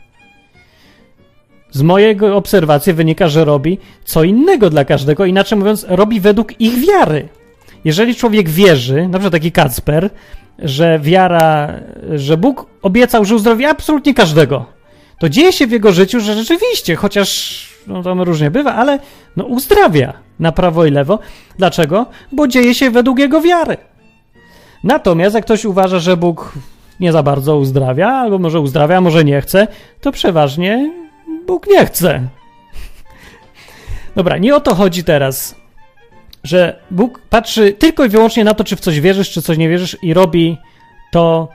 Z mojego obserwacji wynika, że robi co innego dla każdego, inaczej mówiąc, robi według ich wiary. Jeżeli człowiek wierzy, na przykład taki Kacper, że wiara, że Bóg obiecał, że uzdrowi absolutnie każdego, to dzieje się w jego życiu, że rzeczywiście, chociaż no, tam różnie bywa, ale no, uzdrawia na prawo i lewo. Dlaczego? Bo dzieje się według jego wiary. Natomiast jak ktoś uważa, że Bóg nie za bardzo uzdrawia, albo może uzdrawia, może nie chce, to przeważnie Bóg nie chce. Dobra, nie o to chodzi teraz że Bóg patrzy tylko i wyłącznie na to, czy w coś wierzysz, czy coś nie wierzysz i robi to,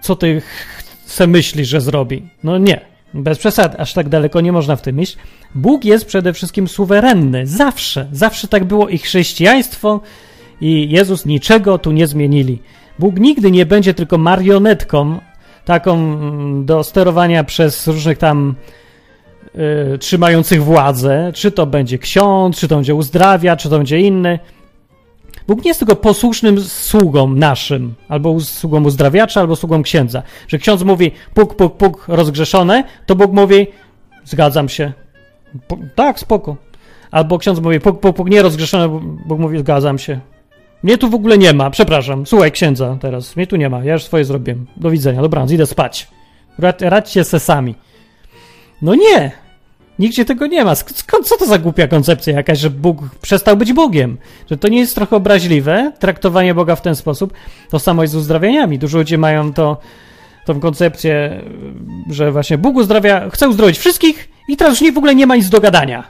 co ty se myślisz, że zrobi. No nie, bez przesad, aż tak daleko nie można w tym iść. Bóg jest przede wszystkim suwerenny, zawsze, zawsze tak było i chrześcijaństwo i Jezus niczego tu nie zmienili. Bóg nigdy nie będzie tylko marionetką, taką mm, do sterowania przez różnych tam y, trzymających władzę, czy to będzie ksiądz, czy to będzie uzdrawia, czy to będzie inny. Bóg nie jest tylko posłusznym sługą naszym, albo sługą uzdrawiacza, albo sługą księdza. Że ksiądz mówi puk, puk, puk, rozgrzeszone, to Bóg mówi zgadzam się, Po, tak, spoko. Albo ksiądz mówi, puk, puk, puk, nie rozgrzeszone, Bóg mówi, zgadzam się. Mnie tu w ogóle nie ma, przepraszam. Słuchaj księdza teraz, mnie tu nie ma, ja już swoje zrobiłem. Do widzenia, dobranoc, idę spać. Rad, radźcie se sami. No nie, nigdzie tego nie ma. Skąd, co to za głupia koncepcja jakaś, że Bóg przestał być Bogiem? Że to nie jest trochę obraźliwe, traktowanie Boga w ten sposób? To samo jest z uzdrawieniami. Dużo ludzi mają to, tą koncepcję, że właśnie Bóg uzdrawia, chce uzdrowić wszystkich i teraz już nie, w ogóle nie ma nic do gadania.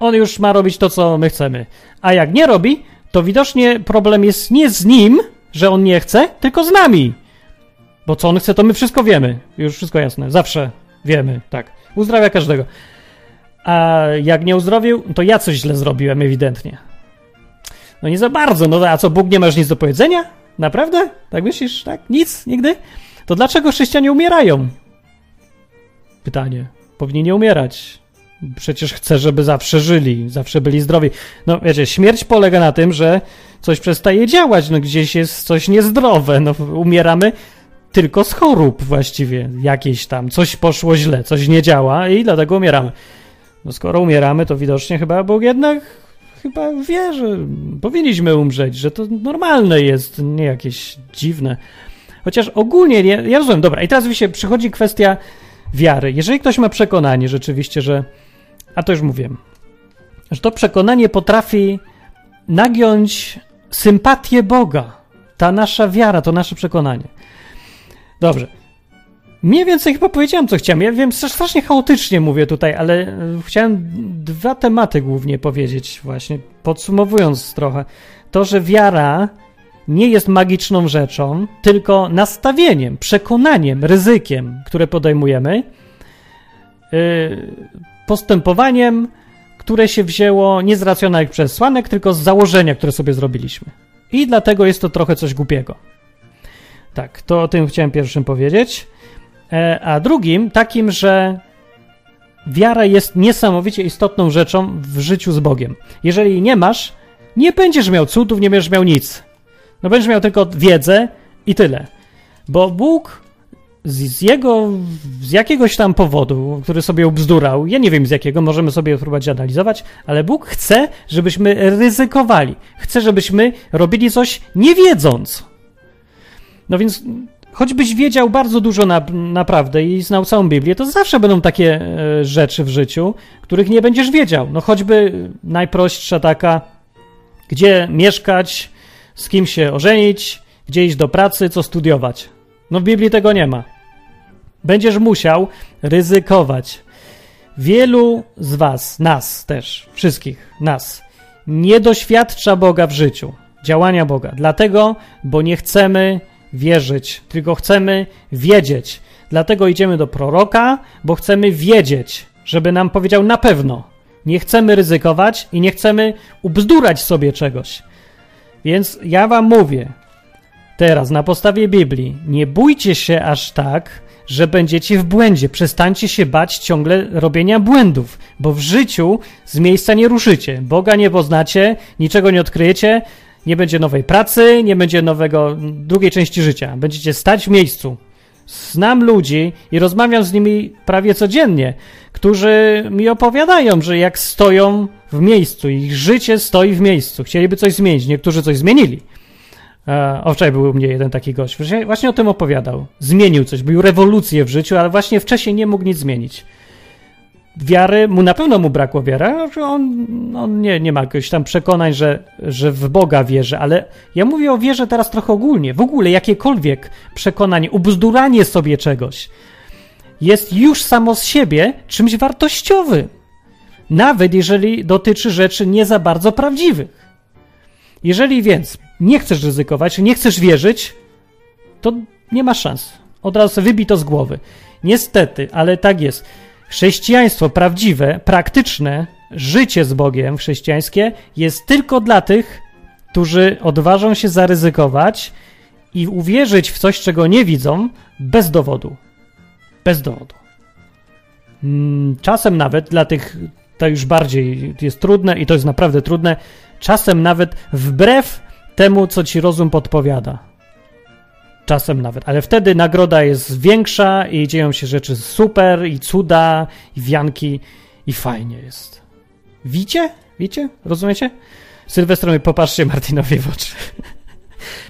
On już ma robić to, co my chcemy. A jak nie robi, to widocznie problem jest nie z nim, że on nie chce, tylko z nami. Bo co on chce, to my wszystko wiemy. Już wszystko jasne. Zawsze wiemy, tak. Uzdrawia każdego. A jak nie uzdrowił, to ja coś źle zrobiłem, ewidentnie. No nie za bardzo. No a co, Bóg nie masz nic do powiedzenia? Naprawdę? Tak myślisz? Tak? Nic? Nigdy? To dlaczego chrześcijanie umierają? Pytanie. Powinni nie umierać. Przecież chce, żeby zawsze żyli, zawsze byli zdrowi. No wiecie, śmierć polega na tym, że coś przestaje działać, no gdzieś jest coś niezdrowe, no umieramy tylko z chorób właściwie jakieś tam. Coś poszło źle, coś nie działa i dlatego umieramy. No skoro umieramy, to widocznie chyba Bóg jednak chyba wie, że powinniśmy umrzeć, że to normalne jest, nie jakieś dziwne. Chociaż ogólnie, ja, ja rozumiem, dobra, i teraz się przychodzi kwestia wiary. Jeżeli ktoś ma przekonanie rzeczywiście, że, a to już mówiłem, że to przekonanie potrafi nagiąć sympatię Boga, ta nasza wiara, to nasze przekonanie. Dobrze. Mniej więcej chyba powiedziałem, co chciałem. Ja wiem, strasznie chaotycznie mówię tutaj, ale e, chciałem dwa tematy głównie powiedzieć, właśnie podsumowując trochę. To, że wiara nie jest magiczną rzeczą, tylko nastawieniem, przekonaniem, ryzykiem, które podejmujemy, yy, postępowaniem, które się wzięło nie z racjonalnych przesłanek, tylko z założenia, które sobie zrobiliśmy. I dlatego jest to trochę coś głupiego. Tak, to o tym chciałem pierwszym powiedzieć. E, a drugim takim, że wiara jest niesamowicie istotną rzeczą w życiu z Bogiem. Jeżeli nie masz, nie będziesz miał cudów, nie będziesz miał nic. No będziesz miał tylko wiedzę i tyle. Bo Bóg z, z, jego, z jakiegoś tam powodu, który sobie ubzdurał, ja nie wiem z jakiego, możemy sobie próbować analizować, ale Bóg chce, żebyśmy ryzykowali. Chce, żebyśmy robili coś nie wiedząc. No więc choćbyś wiedział bardzo dużo na, naprawdę i znał całą Biblię, to zawsze będą takie e, rzeczy w życiu, których nie będziesz wiedział. No choćby najprostsza taka, gdzie mieszkać, z kim się ożenić, gdzie iść do pracy, co studiować. No w Biblii tego nie ma. Będziesz musiał ryzykować. Wielu z Was, nas też, wszystkich, nas, nie doświadcza Boga w życiu, działania Boga. Dlatego, bo nie chcemy wierzyć, tylko chcemy wiedzieć. Dlatego idziemy do proroka, bo chcemy wiedzieć, żeby nam powiedział na pewno. Nie chcemy ryzykować i nie chcemy ubzdurać sobie czegoś. Więc ja wam mówię teraz na podstawie Biblii, nie bójcie się aż tak, że będziecie w błędzie. Przestańcie się bać ciągle robienia błędów, bo w życiu z miejsca nie ruszycie. Boga nie poznacie, niczego nie odkryjecie, nie będzie nowej pracy, nie będzie nowego, drugiej części życia. Będziecie stać w miejscu. Znam ludzi i rozmawiam z nimi prawie codziennie, którzy mi opowiadają, że jak stoją w miejscu, ich życie stoi w miejscu. Chcieliby coś zmienić. Niektórzy coś zmienili. E, wczoraj był u mnie jeden taki gość. Właśnie o tym opowiadał. Zmienił coś, był rewolucję w życiu, ale właśnie wcześniej nie mógł nic zmienić wiary, mu na pewno mu brakło wiary, on, on nie, nie ma jakichś tam przekonań, że, że w Boga wierzy, ale ja mówię o wierze teraz trochę ogólnie. W ogóle jakiekolwiek przekonanie, ubzduranie sobie czegoś jest już samo z siebie czymś wartościowym. Nawet jeżeli dotyczy rzeczy nie za bardzo prawdziwych. Jeżeli więc nie chcesz ryzykować, nie chcesz wierzyć, to nie ma szans. Od razu wybij to z głowy. Niestety, ale tak jest Chrześcijaństwo prawdziwe, praktyczne, życie z Bogiem chrześcijańskie jest tylko dla tych, którzy odważą się zaryzykować i uwierzyć w coś, czego nie widzą, bez dowodu. Bez dowodu. Mm, czasem nawet dla tych, to już bardziej jest trudne i to jest naprawdę trudne, czasem nawet wbrew temu, co ci rozum podpowiada. Czasem nawet, ale wtedy nagroda jest większa i dzieją się rzeczy super i cuda i wianki i fajnie jest. Widzicie? Widzicie? Rozumiecie? Sylwester mówi, popatrzcie Martinowi w oczy.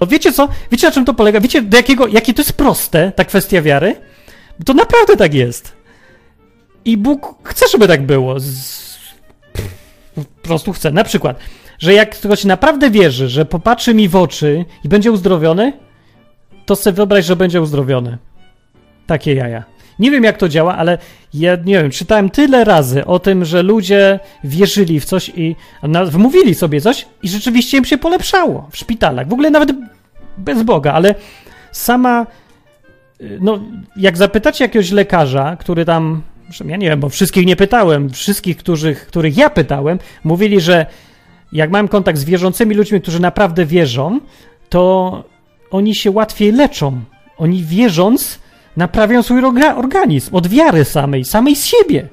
Bo wiecie co? Wiecie na czym to polega? Wiecie do jakiego, jakie to jest proste, ta kwestia wiary? To naprawdę tak jest. I Bóg chce, żeby tak było. Z... Po prostu chce. Na przykład, że jak ktoś naprawdę wierzy, że popatrzy mi w oczy i będzie uzdrowiony, to sobie wyobraź, że będzie uzdrowiony. Takie jaja. Nie wiem, jak to działa, ale ja nie wiem, czytałem tyle razy o tym, że ludzie wierzyli w coś i wmówili sobie coś i rzeczywiście im się polepszało w szpitalach. W ogóle nawet bez Boga, ale sama. No, jak zapytacie jakiegoś lekarza, który tam. Ja nie wiem, bo wszystkich nie pytałem. Wszystkich, których, których ja pytałem, mówili, że jak mam kontakt z wierzącymi ludźmi, którzy naprawdę wierzą, to oni się łatwiej leczą. Oni wierząc, naprawią swój organizm od wiary samej, samej z siebie.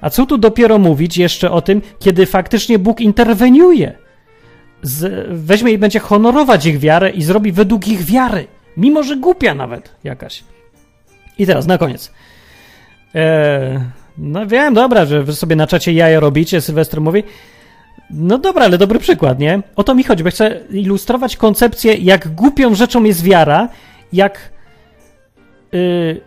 A co tu dopiero mówić jeszcze o tym, kiedy faktycznie Bóg interweniuje? Z, weźmie i będzie honorować ich wiarę i zrobi według ich wiary, mimo że głupia nawet jakaś. I teraz na koniec. Eee, no wiem, dobra, że wy sobie na czacie jaja robicie, Sylwester mówi. No dobra, ale dobry przykład, nie? O to mi chodzi, bo chcę ilustrować koncepcję, jak głupią rzeczą jest wiara, jak yy,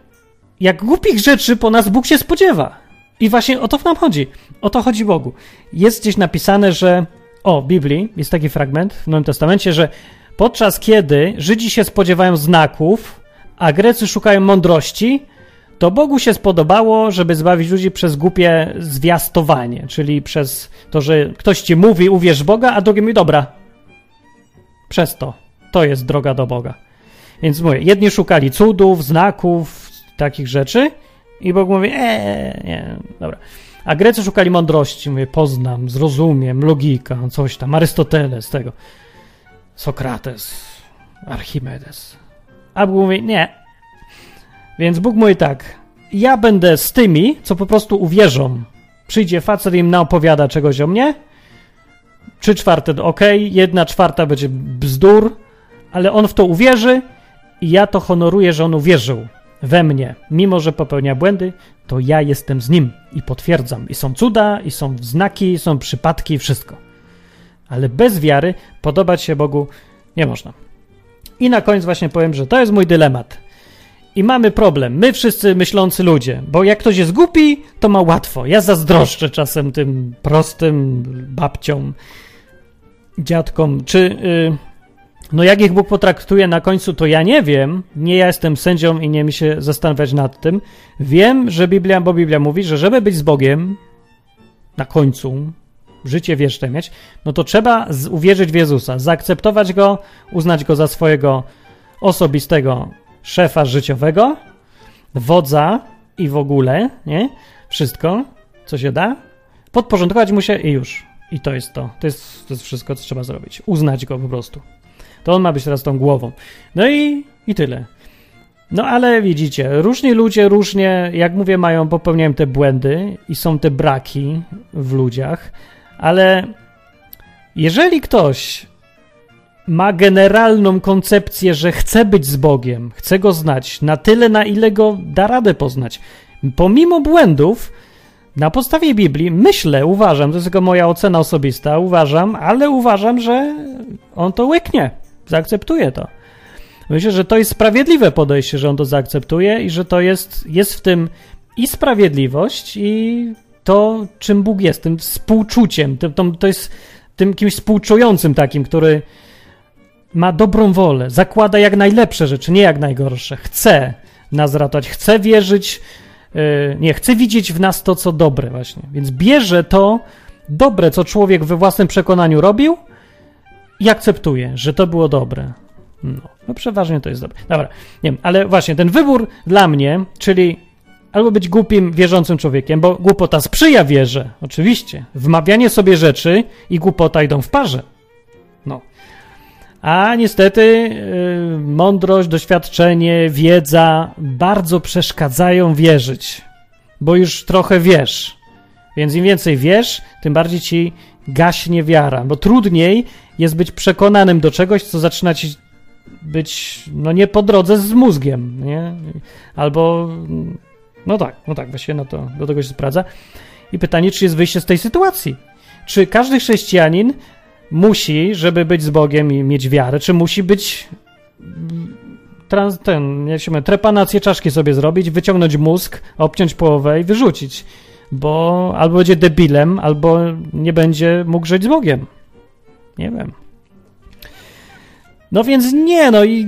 jak głupich rzeczy po nas Bóg się spodziewa. I właśnie o to nam chodzi. O to chodzi Bogu. Jest gdzieś napisane, że o, Biblii jest taki fragment w Nowym Testamencie, że podczas kiedy Żydzi się spodziewają znaków, a Grecy szukają mądrości, to Bogu się spodobało, żeby zbawić ludzi przez głupie zwiastowanie, czyli przez to, że ktoś ci mówi, uwierz Boga, a drugi mówi, dobra, przez to. To jest droga do Boga. Więc mówię, jedni szukali cudów, znaków, takich rzeczy i Bóg mówi, eee, nie, dobra. A Grecy szukali mądrości, mówię, poznam, zrozumiem, logika, coś tam, Arystoteles, tego, Sokrates, Archimedes. A Bóg mówi, nie. Więc Bóg mówi tak, ja będę z tymi, co po prostu uwierzą. Przyjdzie facet im naopowiada czegoś o mnie, trzy czwarte ok, jedna czwarta będzie bzdur, ale on w to uwierzy i ja to honoruję, że on uwierzył we mnie. Mimo, że popełnia błędy, to ja jestem z nim i potwierdzam. I są cuda, i są znaki, i są przypadki, i wszystko. Ale bez wiary podobać się Bogu nie można. I na koniec właśnie powiem, że to jest mój dylemat. I mamy problem, my wszyscy myślący ludzie, bo jak ktoś jest głupi, to ma łatwo. Ja zazdroszczę czasem tym prostym babciom, dziadkom, czy... Yy, no jak ich Bóg potraktuje na końcu, to ja nie wiem. Nie ja jestem sędzią i nie mi się zastanawiać nad tym. Wiem, że Biblia, bo Biblia mówi, że żeby być z Bogiem na końcu, życie wieczne mieć, no to trzeba uwierzyć w Jezusa, zaakceptować Go, uznać Go za swojego osobistego szefa życiowego, wodza i w ogóle, nie? Wszystko, co się da, podporządkować mu się i już. I to jest to. To jest, to jest wszystko, co trzeba zrobić. Uznać Go po prostu. To on ma być teraz tą głową. No i, i tyle. No ale widzicie, różni ludzie różnie, jak mówię, mają, popełniają te błędy i są te braki w ludziach, ale jeżeli ktoś ma generalną koncepcję, że chce być z Bogiem, chce go znać na tyle, na ile go da radę poznać, pomimo błędów, na podstawie Biblii, myślę, uważam, to jest tylko moja ocena osobista, uważam, ale uważam, że on to łyknie zaakceptuje to. Myślę, że to jest sprawiedliwe podejście, że on to zaakceptuje i że to jest, jest w tym i sprawiedliwość, i to, czym Bóg jest, tym współczuciem, to jest tym kimś współczującym takim, który ma dobrą wolę, zakłada jak najlepsze rzeczy, nie jak najgorsze. Chce nas ratować, chce wierzyć, yy, nie, chce widzieć w nas to, co dobre właśnie. Więc bierze to dobre, co człowiek we własnym przekonaniu robił i akceptuję, że to było dobre. No, no przeważnie to jest dobre. Dobra, nie wiem, ale właśnie ten wybór dla mnie, czyli albo być głupim, wierzącym człowiekiem, bo głupota sprzyja wierze, oczywiście. Wmawianie sobie rzeczy i głupota idą w parze. A niestety yy, mądrość, doświadczenie, wiedza bardzo przeszkadzają wierzyć, bo już trochę wiesz. Więc im więcej wiesz, tym bardziej ci gaśnie wiara, bo trudniej jest być przekonanym do czegoś, co zaczyna ci być, no nie po drodze z mózgiem, nie? Albo, no tak, no tak, właściwie no to, do tego się sprawdza. I pytanie, czy jest wyjście z tej sytuacji? Czy każdy chrześcijanin musi, żeby być z Bogiem i mieć wiarę, czy musi być trans, ten, jak się mówi, trepanację czaszki sobie zrobić, wyciągnąć mózg, obciąć połowę i wyrzucić, bo albo będzie debilem, albo nie będzie mógł żyć z Bogiem. Nie wiem. No więc nie, no i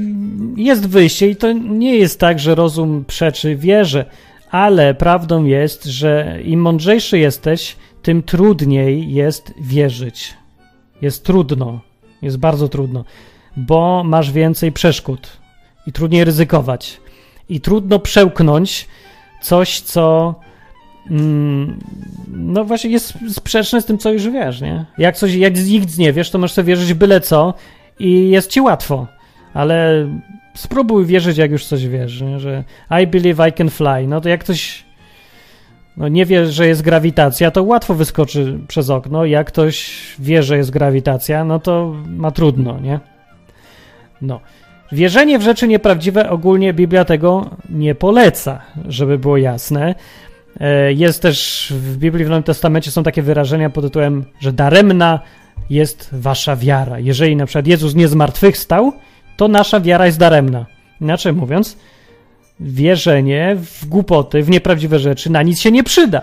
jest wyjście i to nie jest tak, że rozum przeczy wierze, ale prawdą jest, że im mądrzejszy jesteś, tym trudniej jest wierzyć. Jest trudno, jest bardzo trudno, bo masz więcej przeszkód i trudniej ryzykować. I trudno przełknąć coś, co mm, no właśnie jest sprzeczne z tym, co już wiesz, nie? Jak coś, jak nic nie wiesz, to możesz sobie wierzyć byle co i jest ci łatwo, ale spróbuj wierzyć, jak już coś wiesz, nie? że I believe I can fly, no to jak ktoś no nie wie, że jest grawitacja, to łatwo wyskoczy przez okno, jak ktoś wie, że jest grawitacja, no to ma trudno, nie? No. Wierzenie w rzeczy nieprawdziwe ogólnie Biblia tego nie poleca, żeby było jasne. E, jest też w Biblii w Nowym Testamencie są takie wyrażenia pod tytułem, że daremna jest wasza wiara. Jeżeli na przykład Jezus nie zmartwychwstał, to nasza wiara jest daremna. Inaczej mówiąc, wierzenie w głupoty, w nieprawdziwe rzeczy na nic się nie przyda.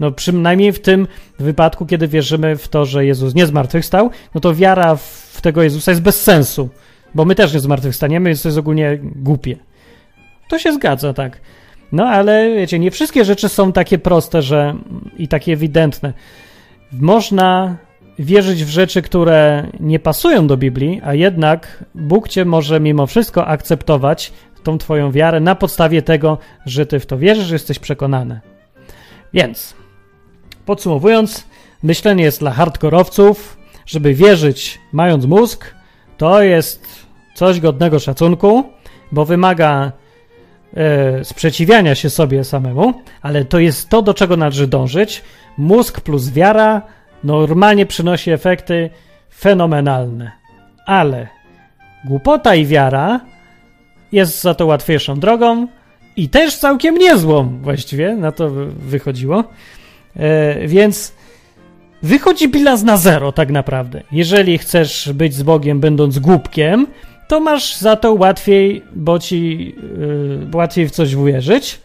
No przynajmniej w tym wypadku, kiedy wierzymy w to, że Jezus nie zmartwychwstał, no to wiara w tego Jezusa jest bez sensu, bo my też nie zmartwychwstaniemy, więc to jest ogólnie głupie. To się zgadza, tak. No ale wiecie, nie wszystkie rzeczy są takie proste, że i takie ewidentne. Można wierzyć w rzeczy, które nie pasują do Biblii, a jednak Bóg cię może mimo wszystko akceptować, tą twoją wiarę, na podstawie tego, że ty w to wierzysz, że jesteś przekonany. Więc, podsumowując, myślenie jest dla hardkorowców, żeby wierzyć mając mózg, to jest coś godnego szacunku, bo wymaga e, sprzeciwiania się sobie samemu, ale to jest to, do czego należy dążyć. Mózg plus wiara normalnie przynosi efekty fenomenalne. Ale głupota i wiara jest za to łatwiejszą drogą i też całkiem niezłą właściwie, na to wychodziło. E, więc wychodzi bilans na zero tak naprawdę. Jeżeli chcesz być z Bogiem będąc głupkiem, to masz za to łatwiej, bo ci yy, łatwiej w coś uwierzyć,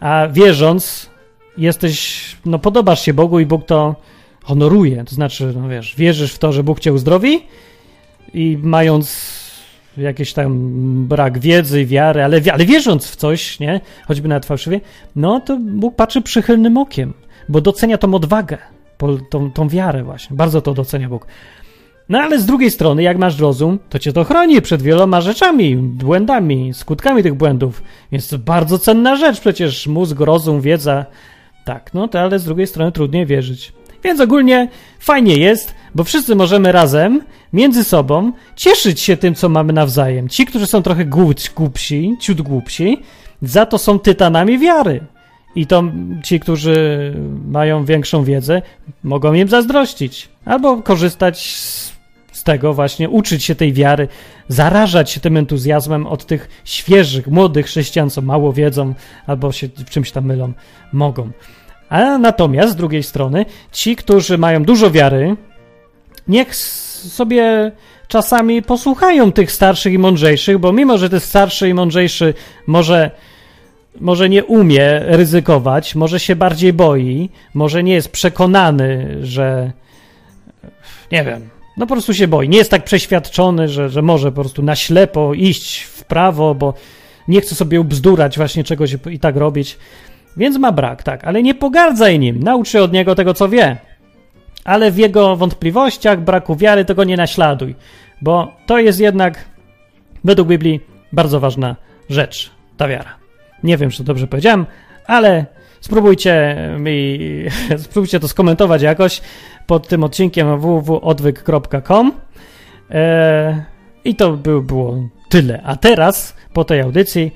a wierząc jesteś, no podobasz się Bogu i Bóg to honoruje, to znaczy, no wiesz, wierzysz w to, że Bóg cię uzdrowi i mając jakiś tam brak wiedzy, wiary, ale, ale wierząc w coś, nie, choćby nawet fałszywie, no to Bóg patrzy przychylnym okiem, bo docenia tą odwagę, tą, tą wiarę właśnie, bardzo to docenia Bóg. No ale z drugiej strony, jak masz rozum, to cię to chroni przed wieloma rzeczami, błędami, skutkami tych błędów. Więc to bardzo cenna rzecz, przecież mózg, rozum, wiedza. Tak, no to ale z drugiej strony trudniej wierzyć. Więc ogólnie fajnie jest, bo wszyscy możemy razem, między sobą, cieszyć się tym, co mamy nawzajem. Ci, którzy są trochę głupsi, ciut głupsi, za to są tytanami wiary. I to ci, którzy mają większą wiedzę, mogą im zazdrościć. Albo korzystać z, z tego właśnie, uczyć się tej wiary, zarażać się tym entuzjazmem od tych świeżych, młodych chrześcijan, co mało wiedzą, albo się w czymś tam mylą, mogą. A natomiast z drugiej strony ci, którzy mają dużo wiary, niech sobie czasami posłuchają tych starszych i mądrzejszych, bo mimo, że ten starszy i mądrzejszy może, może nie umie ryzykować, może się bardziej boi, może nie jest przekonany, że nie wiem, no po prostu się boi. Nie jest tak przeświadczony, że, że może po prostu na ślepo iść w prawo, bo nie chce sobie ubzdurać właśnie czegoś i tak robić. Więc ma brak, tak, ale nie pogardzaj nim, naucz się od niego tego, co wie. Ale w jego wątpliwościach, braku wiary, tego nie naśladuj, bo to jest jednak, według Biblii, bardzo ważna rzecz, ta wiara. Nie wiem, czy dobrze powiedziałem, ale spróbujcie mi, spróbujcie to skomentować jakoś pod tym odcinkiem www.odwyk.com eee, i to by było tyle. A teraz, po tej audycji,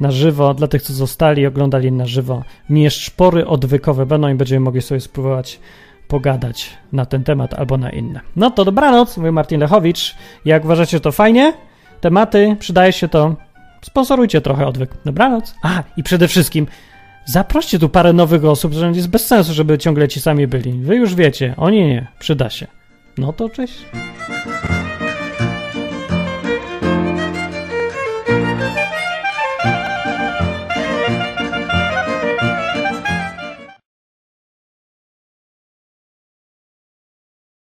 na żywo, dla tych, co zostali, oglądali na żywo. Mieszpory odwykowe będą i będziemy mogli sobie spróbować pogadać na ten temat albo na inne. No to dobranoc, mówię Martin Lechowicz. Jak uważacie, to fajnie? Tematy, przydaje się to, sponsorujcie trochę odwyk. Dobranoc. A, i przede wszystkim Zaproście tu parę nowych osób, że jest bez sensu, żeby ciągle ci sami byli. Wy już wiecie, oni nie, przyda się. No to cześć.